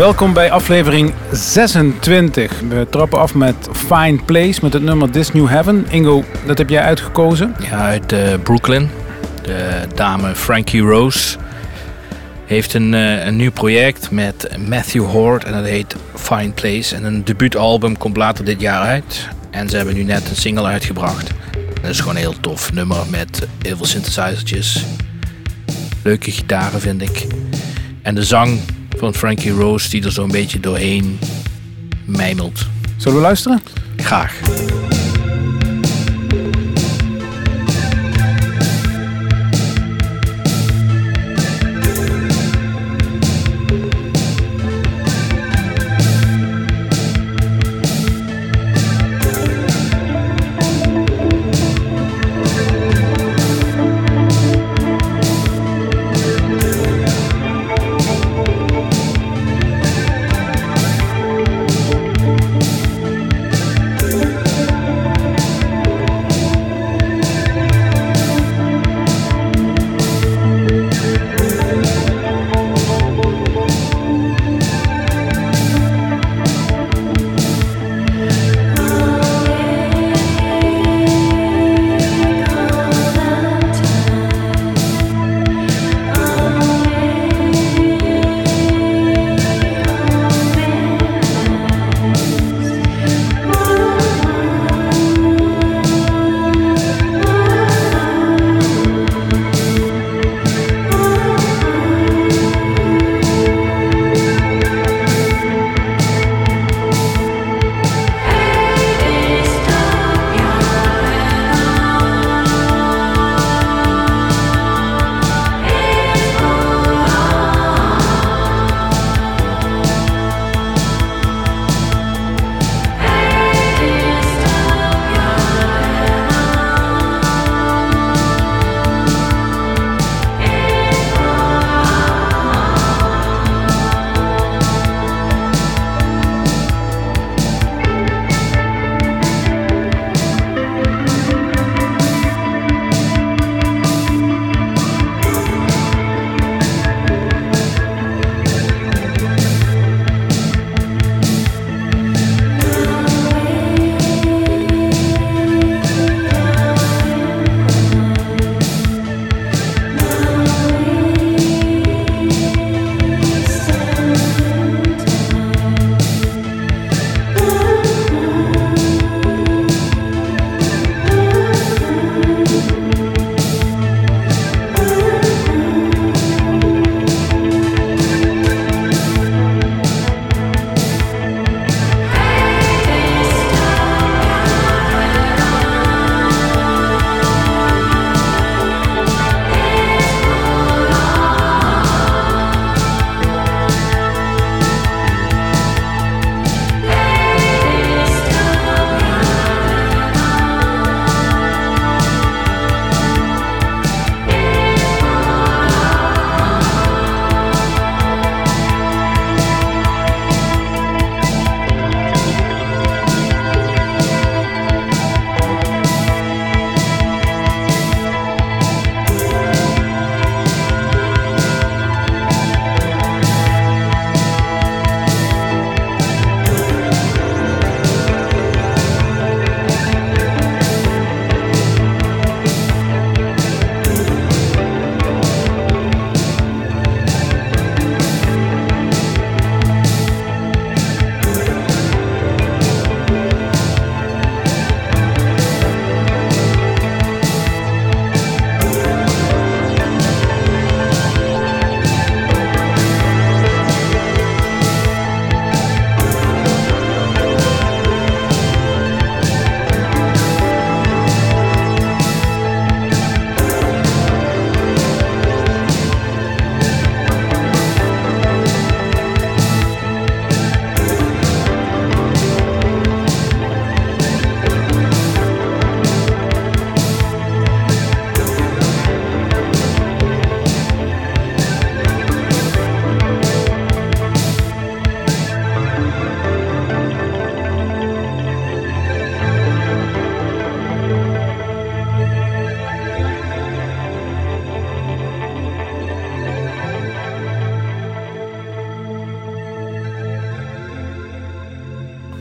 Welkom bij aflevering 26. We trappen af met Fine Place met het nummer This New Heaven. Ingo, dat heb jij uitgekozen. Ja, uit uh, Brooklyn. De dame Frankie Rose heeft een, uh, een nieuw project met Matthew Hort en dat heet Fine Place. En een debuutalbum komt later dit jaar uit. En ze hebben nu net een single uitgebracht. Dat is gewoon een heel tof nummer met heel veel synthesizertjes. Leuke gitaren vind ik. En de zang van Frankie Rose die er zo'n beetje doorheen mijmelt. Zullen we luisteren? Graag.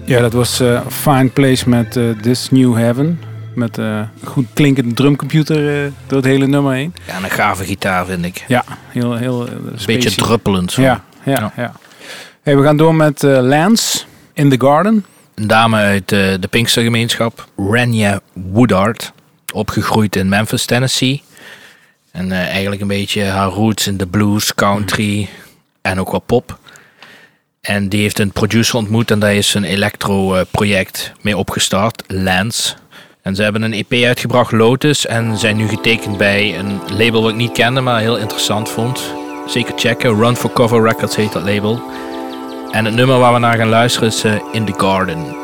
Ja, dat was uh, Fine Place met uh, This New Heaven. Met uh, goed klinkende drumcomputer door het hele nummer heen. Ja, en een gave gitaar vind ik. Ja, heel... heel een beetje druppelend zo. Ja, ja, ja. Hey, we gaan door met Lance in the Garden. Een dame uit de Pinkstergemeenschap, Rania Woodard. Opgegroeid in Memphis, Tennessee. En eigenlijk een beetje haar roots in de blues, country en ook wat pop. En die heeft een producer ontmoet en daar is een electro-project mee opgestart, Lance. En ze hebben een EP uitgebracht, Lotus, en zijn nu getekend bij een label wat ik niet kende, maar heel interessant vond. Zeker checken, Run for Cover Records heet dat label. En het nummer waar we naar gaan luisteren is uh, In the Garden.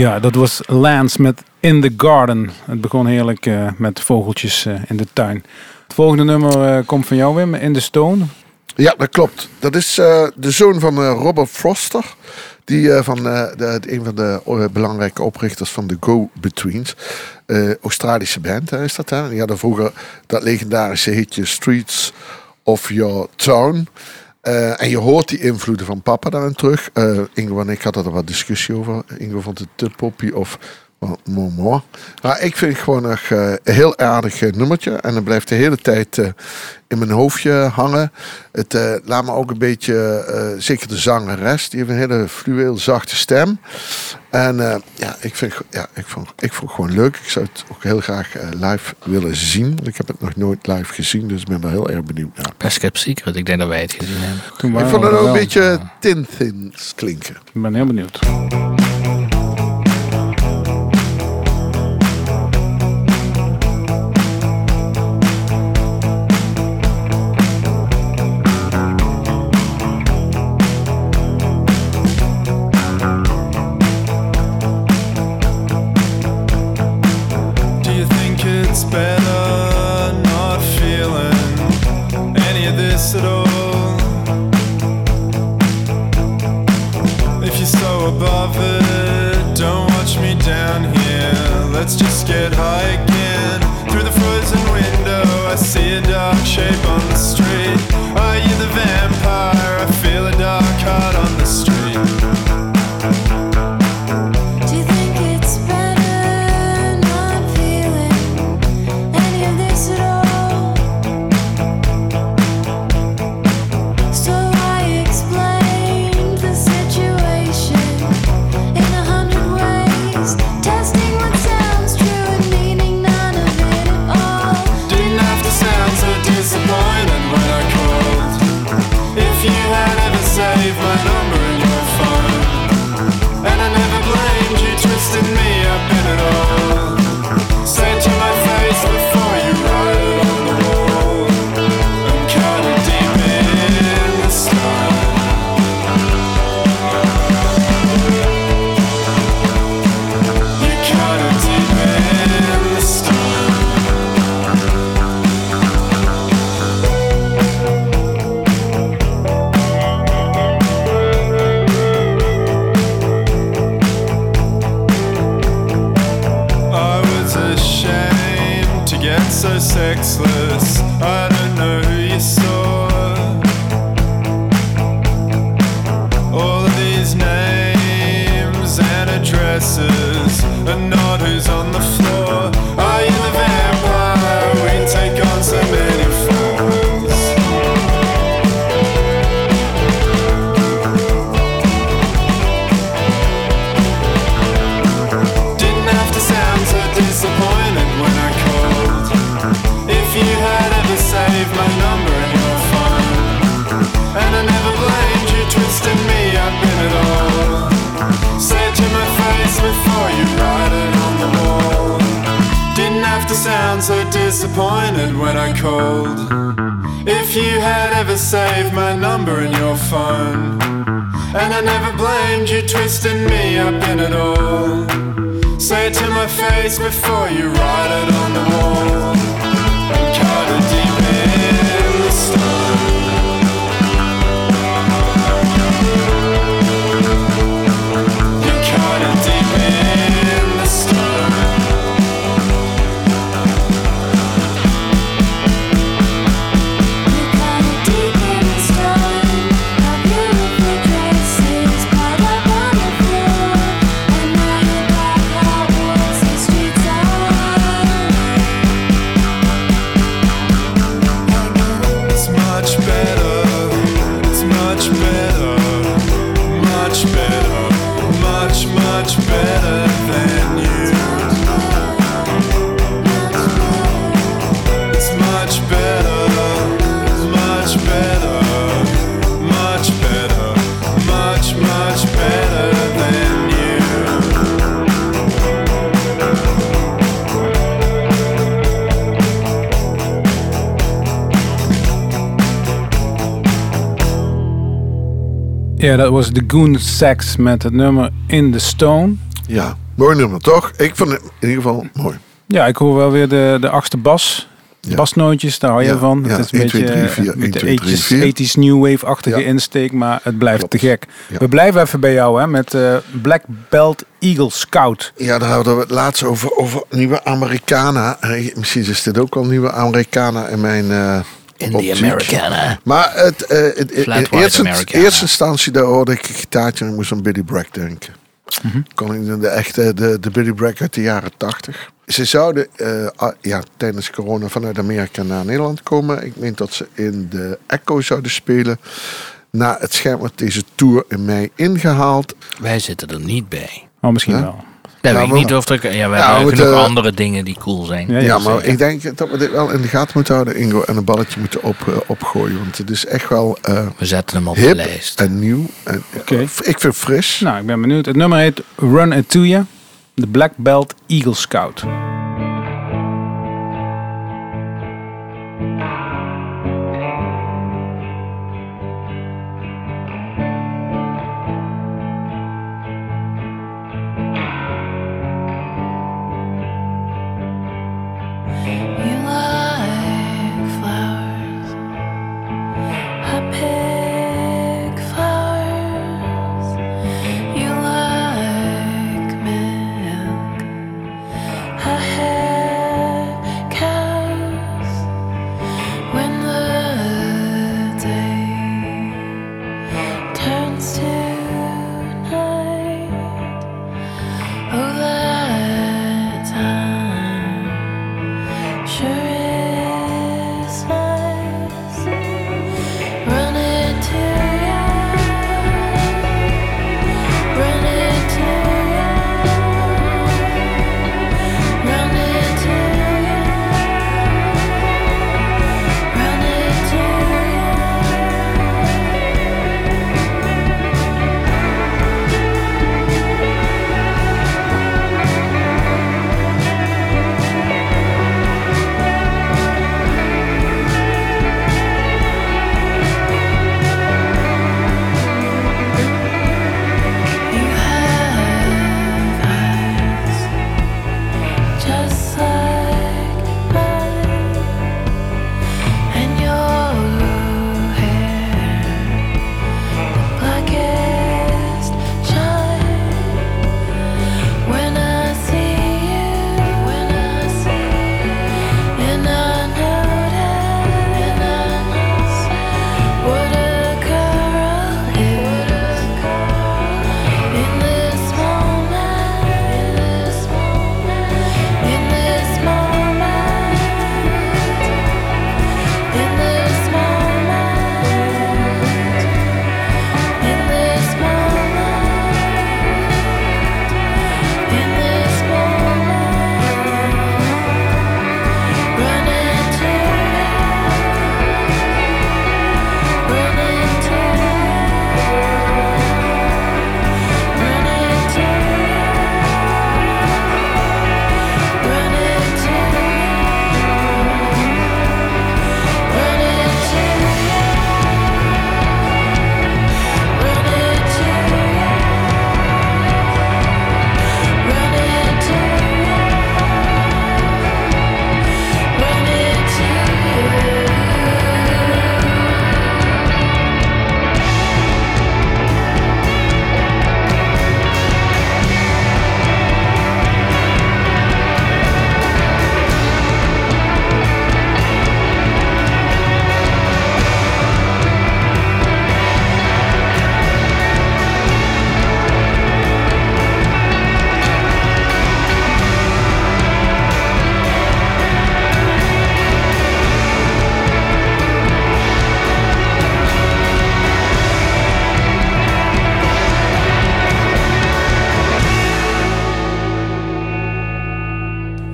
Ja, dat was Lance met In the Garden. Het begon heerlijk uh, met vogeltjes uh, in de tuin. Het volgende nummer uh, komt van jou, Wim, In the Stone. Ja, dat klopt. Dat is de zoon van Robert Foster. Die van de, een van de belangrijke oprichters van de Go-Betweens. Australische band is dat. Hè? Die hadden vroeger dat legendarische hitje Streets of Your Town. Uh, en je hoort die invloeden van papa daarin terug. Ingo en ik hadden er wat discussie over. Ingo vond het te poppy of mooi. Maar ik vind het gewoon uh, een heel aardig nummertje. En dan blijft de hele tijd in mijn hoofdje hangen. Het laat me ook een beetje, zeker de zangeres, die heeft een hele fluweel zachte stem. En eh, ja, ik vind, ja ik, vond, ik vond het gewoon leuk. Ik zou het ook heel graag eh, live willen zien. Want ik heb het nog nooit live gezien, dus ik ben wel heel erg benieuwd naar. Best Kept Secret, ik denk dat wij het gezien hebben. Ik vond het ook wel. een beetje tin thins klinken. Ik ben heel benieuwd. Ja, dat was The Goon Sax met het nummer In the Stone. Ja, mooi nummer toch? Ik vond het in ieder geval mooi. Ja, ik hoor wel weer de, de achtste bas. Ja. Basnootjes, daar hou je Ja, van. ja, Het is een 1, 2, beetje 3, 4, eh, met 1, de 2, 3, 80s, 4. 80s new wave-achtige insteek, maar het blijft Klopt. te gek. We blijven even bij jou hè, met eh, Black Belt Eagle Scout. Ja, daar hadden we het laatst over, over nieuwe Americana. Misschien is dit ook al nieuwe Americana in mijn eh In the. Americana. Maar het, eh, het, in Flat white eerste, Americana. eerste instantie daar hoorde ik een gitaartje en ik moest aan Billy Bragg denken. Mhm. Kon ik de echte, de, de Billy Bragg uit de jaren tachtig. Ze zouden eh, ah, ja, tijdens corona vanuit Amerika naar Nederland komen. Ik meen dat ze in de Echo zouden spelen. Na het scherm wordt deze tour in mei ingehaald. Wij zitten er niet bij. Oh, misschien wel. Ja, Ja, weet ik niet of er... Ja, we Ja, hebben we genoeg moeten- andere dingen die cool zijn. Ja, Ja, maar zeker. ik denk dat we dit wel in de gaten moeten houden, Ingo. En een balletje moeten op, eh, opgooien. Want het is echt wel eh, We zetten hem op de lijst. en nieuw. En. Ik vind het fris. Nou, ik ben benieuwd. Het nummer heet Run It To You. De Black Belt Eagle Scout.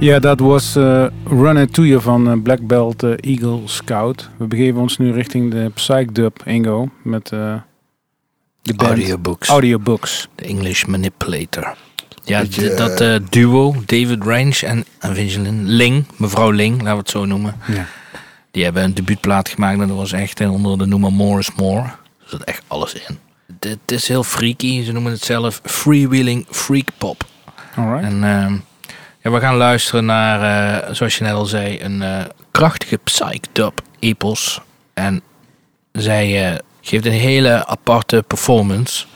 Ja, dat was eh, Run It To You van eh, Black Belt eh, Eagle Scout. We begeven ons nu richting de Psychdub Ingo met eh, de band Audiobooks. Audiobooks. The English Manipulator. Ja, Beetje, dat eh, duo, David Range en Evangeline Ling, mevrouw Ling, laten we het zo noemen. Ja. Die hebben een debuutplaat gemaakt en dat was echt onder de noemer More is More. Er zat echt alles in. Dit is heel freaky, ze noemen het zelf freewheeling freak pop. Alright. En ehm, ja, we gaan luisteren naar, eh, zoals je net al zei, een eh, krachtige psyched-up epos. En zij eh, geeft een hele aparte performance.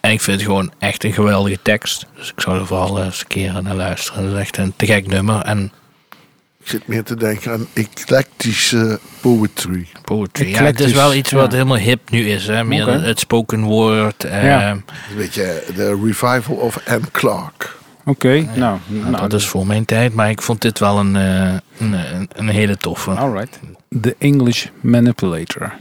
En ik vind het gewoon echt een geweldige tekst. Dus ik zou er vooral eens een keer naar luisteren. Dat is echt een te gek nummer. En Ik zit meer te denken aan eclectische poetry. poetry. Ja, het is wel iets wat ja. helemaal hip nu is. Hè? Meer het spoken word. Ja. Een beetje de revival of Anne Clark. Oké, nou, nou, nou, dat is voor mijn tijd. Maar ik vond dit wel een, eh, een, een, een hele toffe. Alright. The English Manipulator.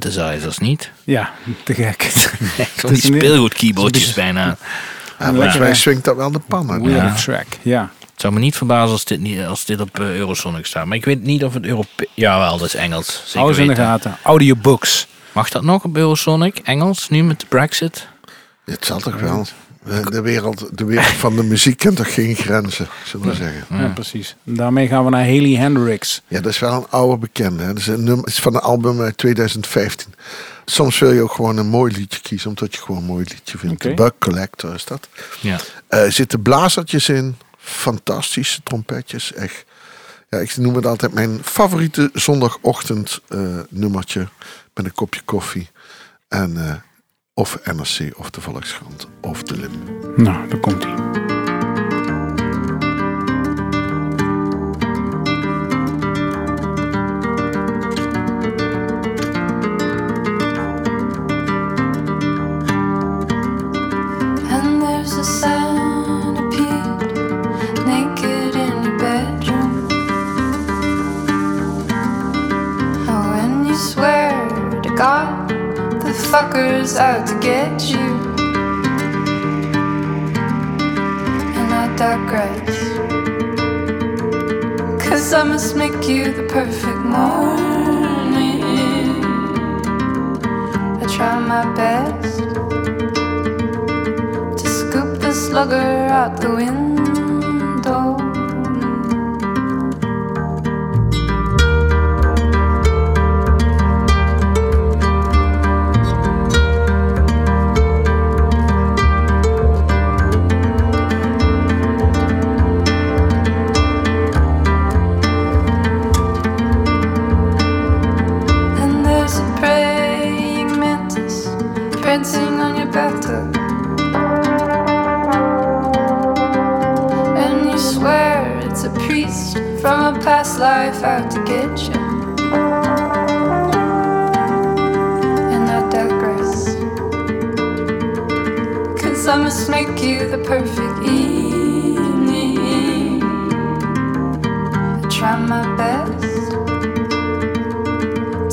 Synthesizers, niet? Ja, te gek. Speelgoedkeyboardjes het is een bijna. Ja, volgens mij swingt dat wel de pannen. Weird Ja. track, ja. Het zou me niet verbazen als dit, niet, als dit op eh, Eurosonic staat. Maar ik weet niet of het Europe... Jawel, dat is Engels. Hou eens in de gaten. Audiobooks. Mag dat nog op Eurosonic? Engels, nu met de Brexit? Het zal toch wel. De, de wereld, de wereld van de muziek kent toch geen grenzen, zullen we zeggen. Ja, precies. Daarmee gaan we naar Haley Hendrix. Ja, dat is wel een oude bekende. hè. Dat is, een nummer, is van een album uit 2015. Soms wil je ook gewoon een mooi liedje kiezen, omdat je gewoon een mooi liedje vindt. De Bug Collector is dat. Ja. Eh, Er zitten blazertjes in, fantastische trompetjes, echt. Ja, ik noem het altijd mijn favoriete zondagochtend eh, nummertje met een kopje koffie. En eh, of NRC of de Volkskrant of de Lim. Nou, daar komt hij. From a past life out to get you. And I digress. Cause I must make you the perfect evening. I try my best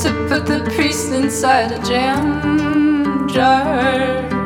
to put the priest inside a jam jar.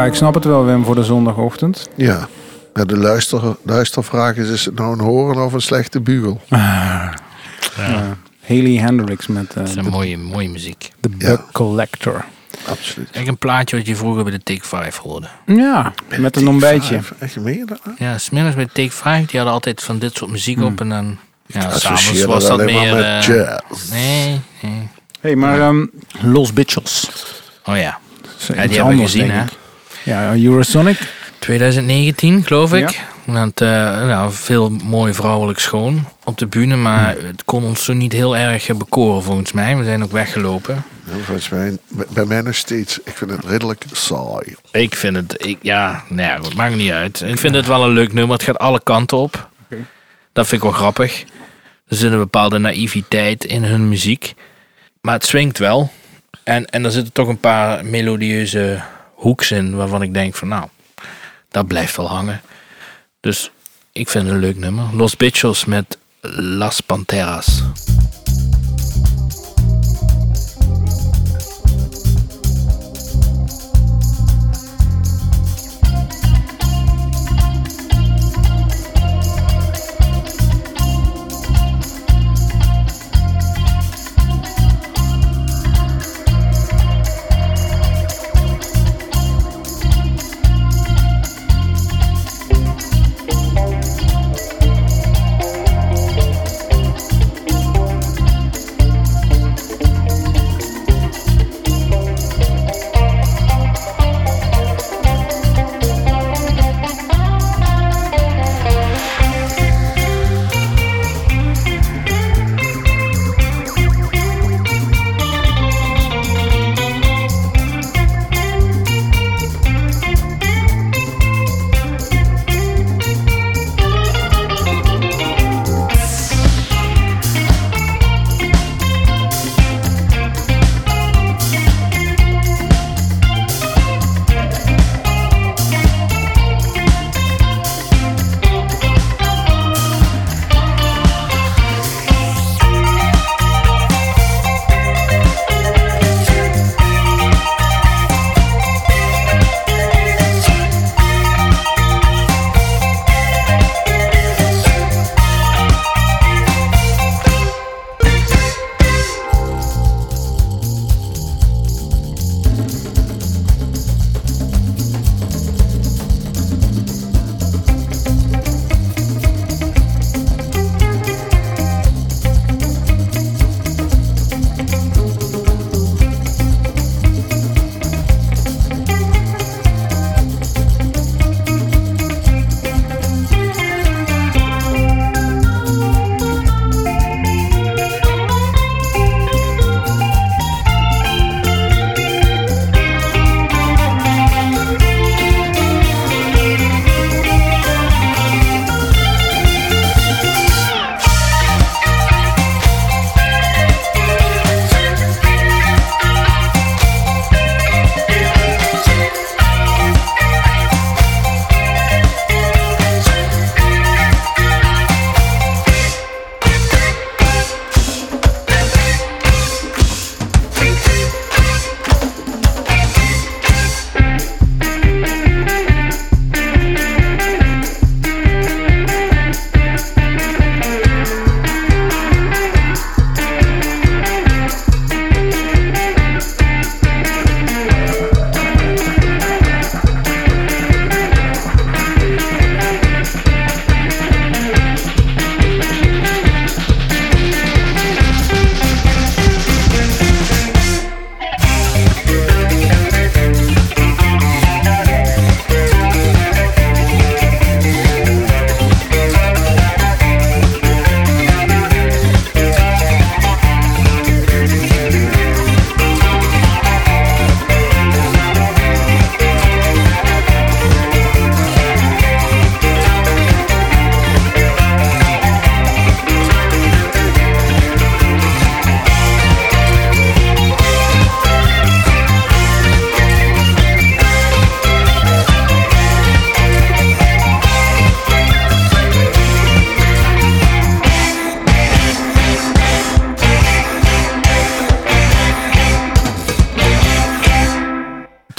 Ja, ik snap het wel, Wim, voor de zondagochtend. Ja. Ja, de luister, luistervraag is, is het nou een horen of een slechte bugel? Ja. Haley Hendrix met eh, Dat is een de, mooie, mooie muziek. The Bug Collector. Absoluut. Echt een plaatje wat je vroeger bij de Take 5 hoorde. Ja, met een ontbijtje. Echt dat? nou? Ja, smiddags bij Take 5, die hadden altijd van dit soort muziek op. En dan, ja, s'avonds was dat meer... met eh, jazz. nee, nee. hey, maar ehm, Los Bitchels. Oh ja. Ja, die hebben we anders, gezien, hè? Ja, Eurosonic. 2019, geloof ik. Ja. Want, eh, nou, veel mooi vrouwelijk schoon op de bühne, maar het kon ons zo niet heel erg bekoren volgens mij. We zijn ook weggelopen. Ja, volgens mij, bij mij nog steeds. Ik vind het redelijk saai. Ik vind het, ik, ja, nou ja, het maakt niet uit. Ik vind het wel een leuk nummer. Het gaat alle kanten op. Dat vind ik wel grappig. Er zit een bepaalde naïviteit in hun muziek. Maar het swingt wel. En, en er zitten toch een paar melodieuze hoeks in waarvan ik denk van nou, dat blijft wel hangen. Dus ik vind een leuk nummer. Los Bichos met Las Panteras.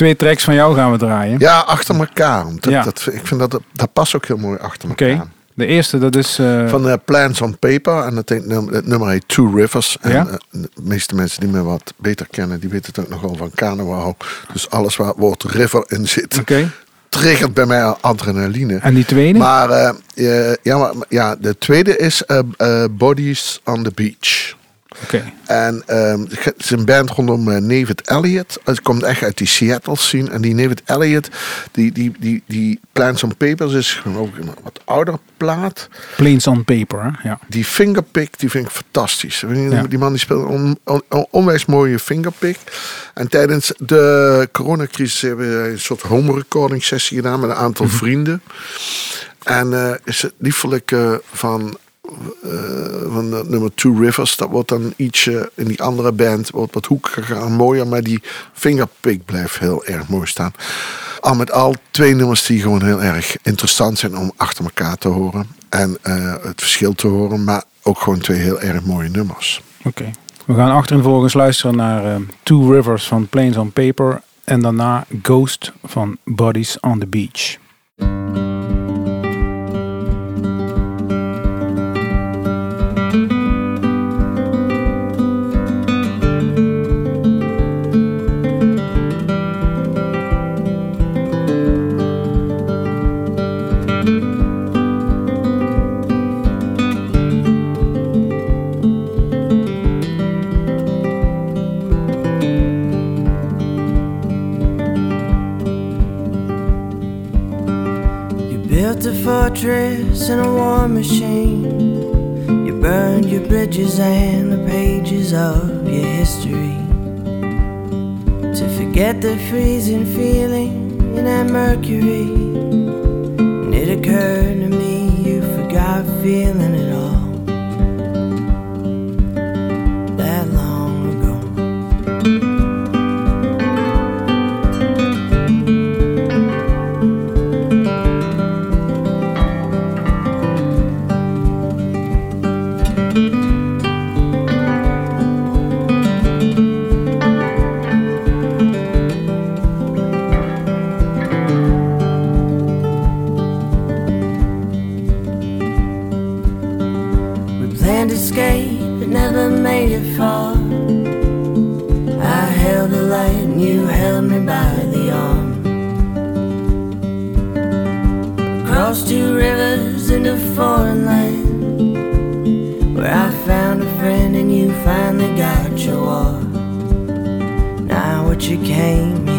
Twee tracks van jou gaan we draaien. Ja, achter elkaar. Dat, Ja. dat, ik vind dat, dat past ook heel mooi achter Oké. elkaar. De eerste, dat is... eh, Van eh, Plans on Paper. En num- het nummer heet Two Rivers. En Ja. eh, de meeste mensen die me wat beter kennen, die weten het ook nogal van Carnaval. Dus alles waar het woord river in zit, Oké. triggert bij mij adrenaline. En die tweede? Maar, ja, maar ja, de tweede is Bodies on the Beach. Oké. En ehm, het is een band rondom uh, David Elliott. Het komt echt uit die Seattle scene. En die David Elliott, die, die, die, die Plants on Papers is gewoon ook een wat oudere plaat. Planes on paper, hè? Ja. Die fingerpick, die vind ik fantastisch. Ja. Die man die speelt een on, on- onwijs mooie fingerpick. En tijdens de coronacrisis hebben we een soort home recording sessie gedaan met een aantal vrienden. En eh, is het liefelijk eh, van, eh, van het nummer Two Rivers. Dat wordt dan ietsje in die andere band wordt wat hoekiger en mooier. Maar die fingerpick blijft heel erg mooi staan. Al met al twee nummers die gewoon heel erg interessant zijn om achter elkaar te horen. En eh, het verschil te horen. Maar ook gewoon twee heel erg mooie nummers. Oké. We gaan achtereenvolgens luisteren naar eh, Two Rivers van Planes on Paper. En daarna Ghost van Bodies on the Beach. Fortress and a war machine. You burned your bridges and the pages of your history. To forget the freezing feeling in that mercury. And it occurred to me you forgot feeling it she came.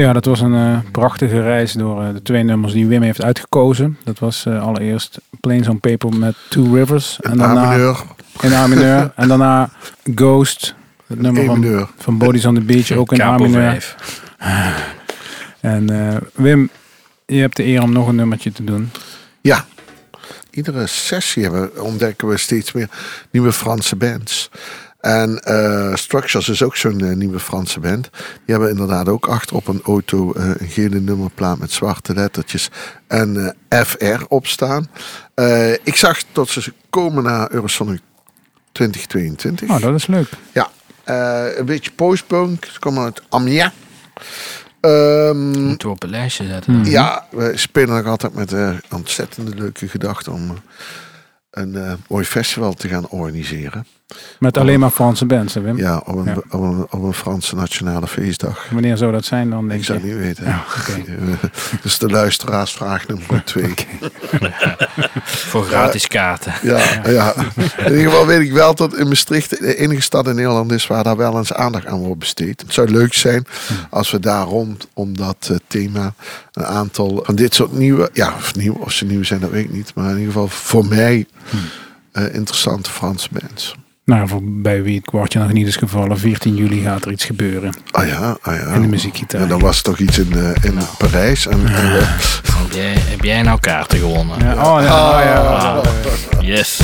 Ja, dat was een eh, prachtige reis door eh, de twee nummers die Wim heeft uitgekozen. Dat was eh, allereerst Planes on Paper met Two Rivers. En daarna A-mineur, in A mineur. en daarna Ghost, het nummer van, E-mineur. van Bodies on the Beach, ook in A Capo mineur. 5. En eh, Wim, je hebt de eer om nog een nummertje te doen. Ja. Iedere sessie hebben, we- ontdekken we steeds meer nieuwe Franse bands. En eh, Structures is ook zo'n eh, nieuwe Franse band. Die hebben inderdaad ook achter op een auto eh, een gele nummerplaat met zwarte lettertjes en eh, FR op staan. Eh, ik zag dat ze komen naar Eurosonic 2022. Oh, dat is leuk. Ja, eh, een beetje postpunk. Ze komen uit Amiens. Ehm, Moeten we op een lijstje zetten. ja, we spelen nog altijd met eh ontzettende leuke gedachten om een eh, mooi festival te gaan organiseren. Met alleen maar Franse bands, Wim. Ja, op een, Ja. Op een, op een Franse nationale feestdag. Wanneer zou dat zijn dan, denk Ik zou je? het niet weten. Ja, dus de luisteraars vraag nummer twee. Voor gratis kaarten. Ja, ja. In ieder geval weet ik wel dat in Maastricht de enige stad in Nederland is waar daar wel eens aandacht aan wordt besteed. Het zou leuk zijn als we daar rond om dat eh, thema een aantal van dit soort nieuwe, ja, of nieuw, of ze nieuw zijn, dat weet ik niet. Maar in ieder geval voor mij eh, interessante Franse bands. Nou, voor bij wie het kwartje nog niet is gevallen, 14 juli gaat er iets gebeuren. Ah ja, ah ja. In de muziekgitaar. En dan was het toch iets in, eh, in Parijs. En, en, Heb jij, heb jij nou kaarten gewonnen? Ja, oh, ja, oh, ja. Yes.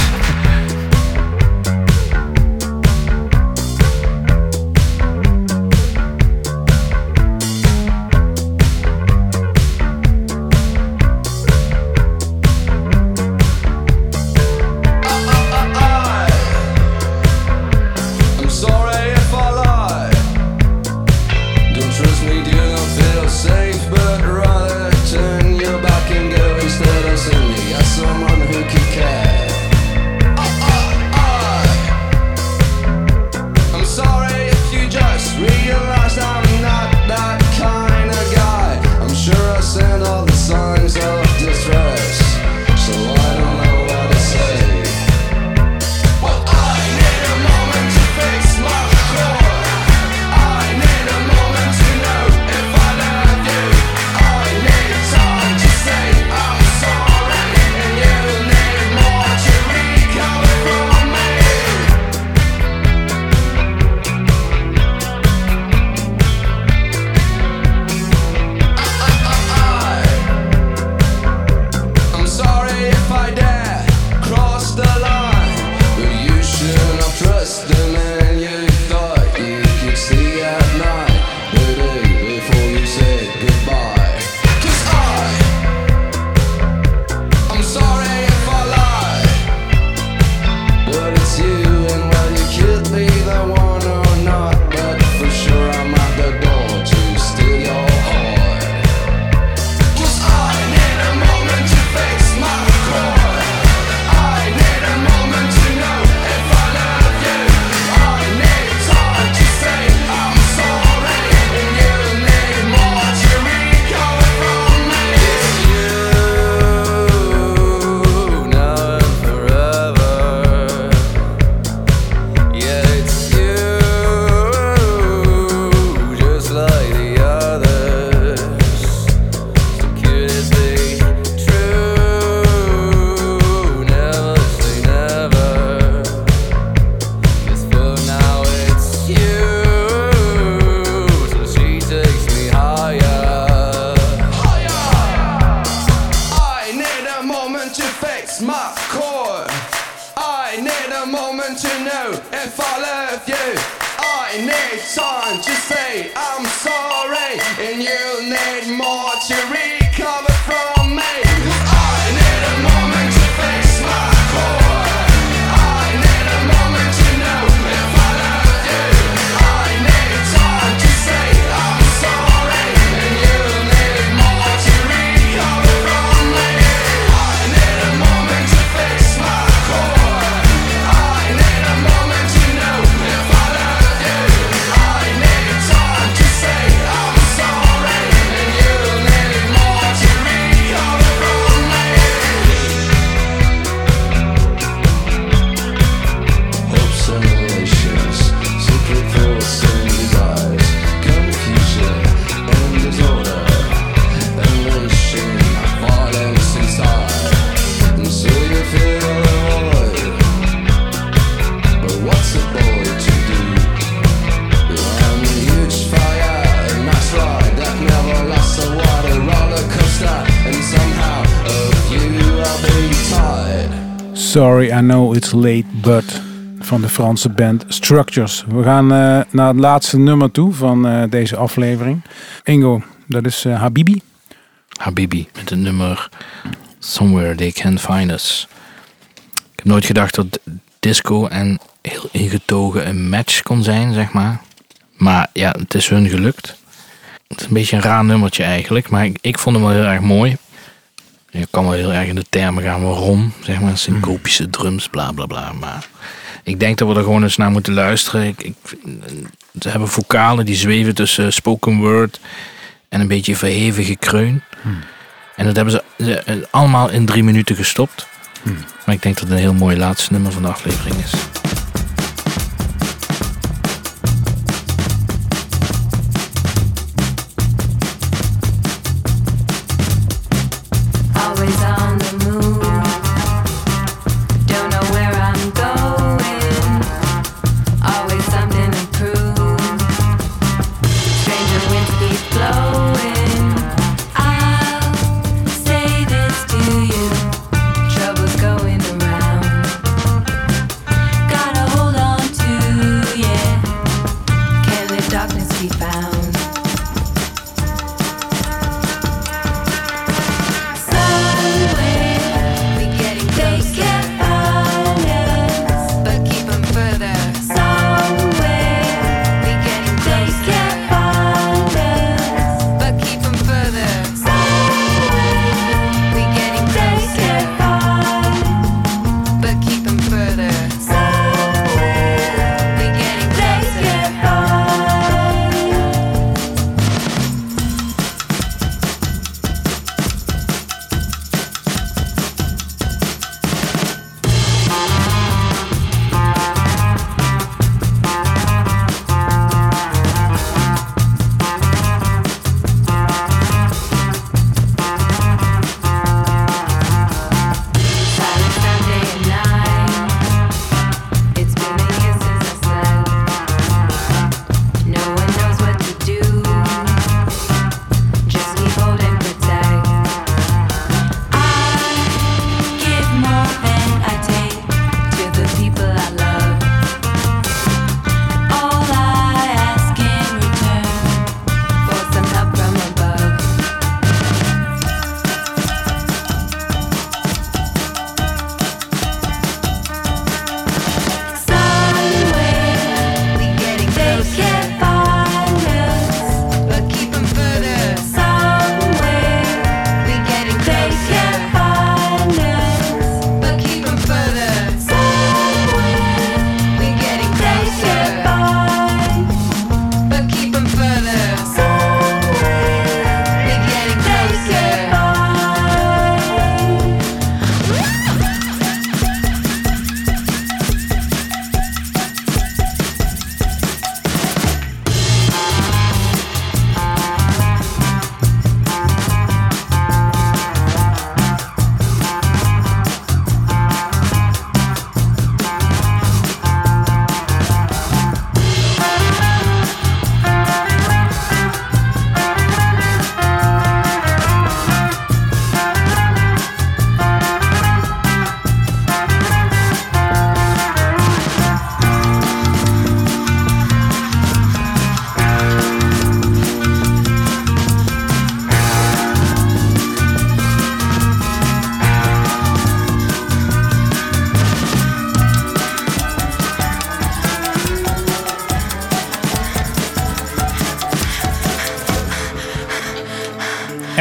I know it's late, but van de Franse band Structures. We gaan eh, naar het laatste nummer toe van eh, deze aflevering. Ingo, dat is eh, Habibi. Habibi met het nummer Somewhere They Can Find Us. Ik heb nooit gedacht dat disco en heel ingetogen een match kon zijn, zeg maar. Maar ja, het is hun gelukt. Het is een beetje een raar nummertje eigenlijk, maar ik, ik vond hem wel heel erg mooi. Je kan wel heel erg in de termen gaan waarom, zeg maar, syncopische drums, bla bla bla. Maar ik denk dat we er gewoon eens naar moeten luisteren. Ik, ik, ze hebben vocalen die zweven tussen spoken word en een beetje verheven gekreun. En dat hebben ze eh, allemaal in drie minuten gestopt. Maar ik denk dat het een heel mooi laatste nummer van de aflevering is.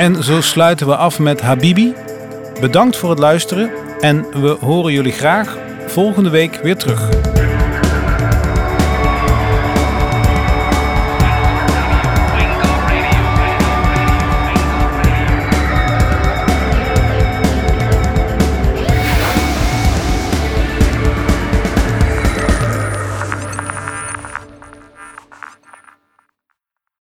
En zo sluiten we af met Habibi. Bedankt voor het luisteren en we horen jullie graag volgende week weer terug.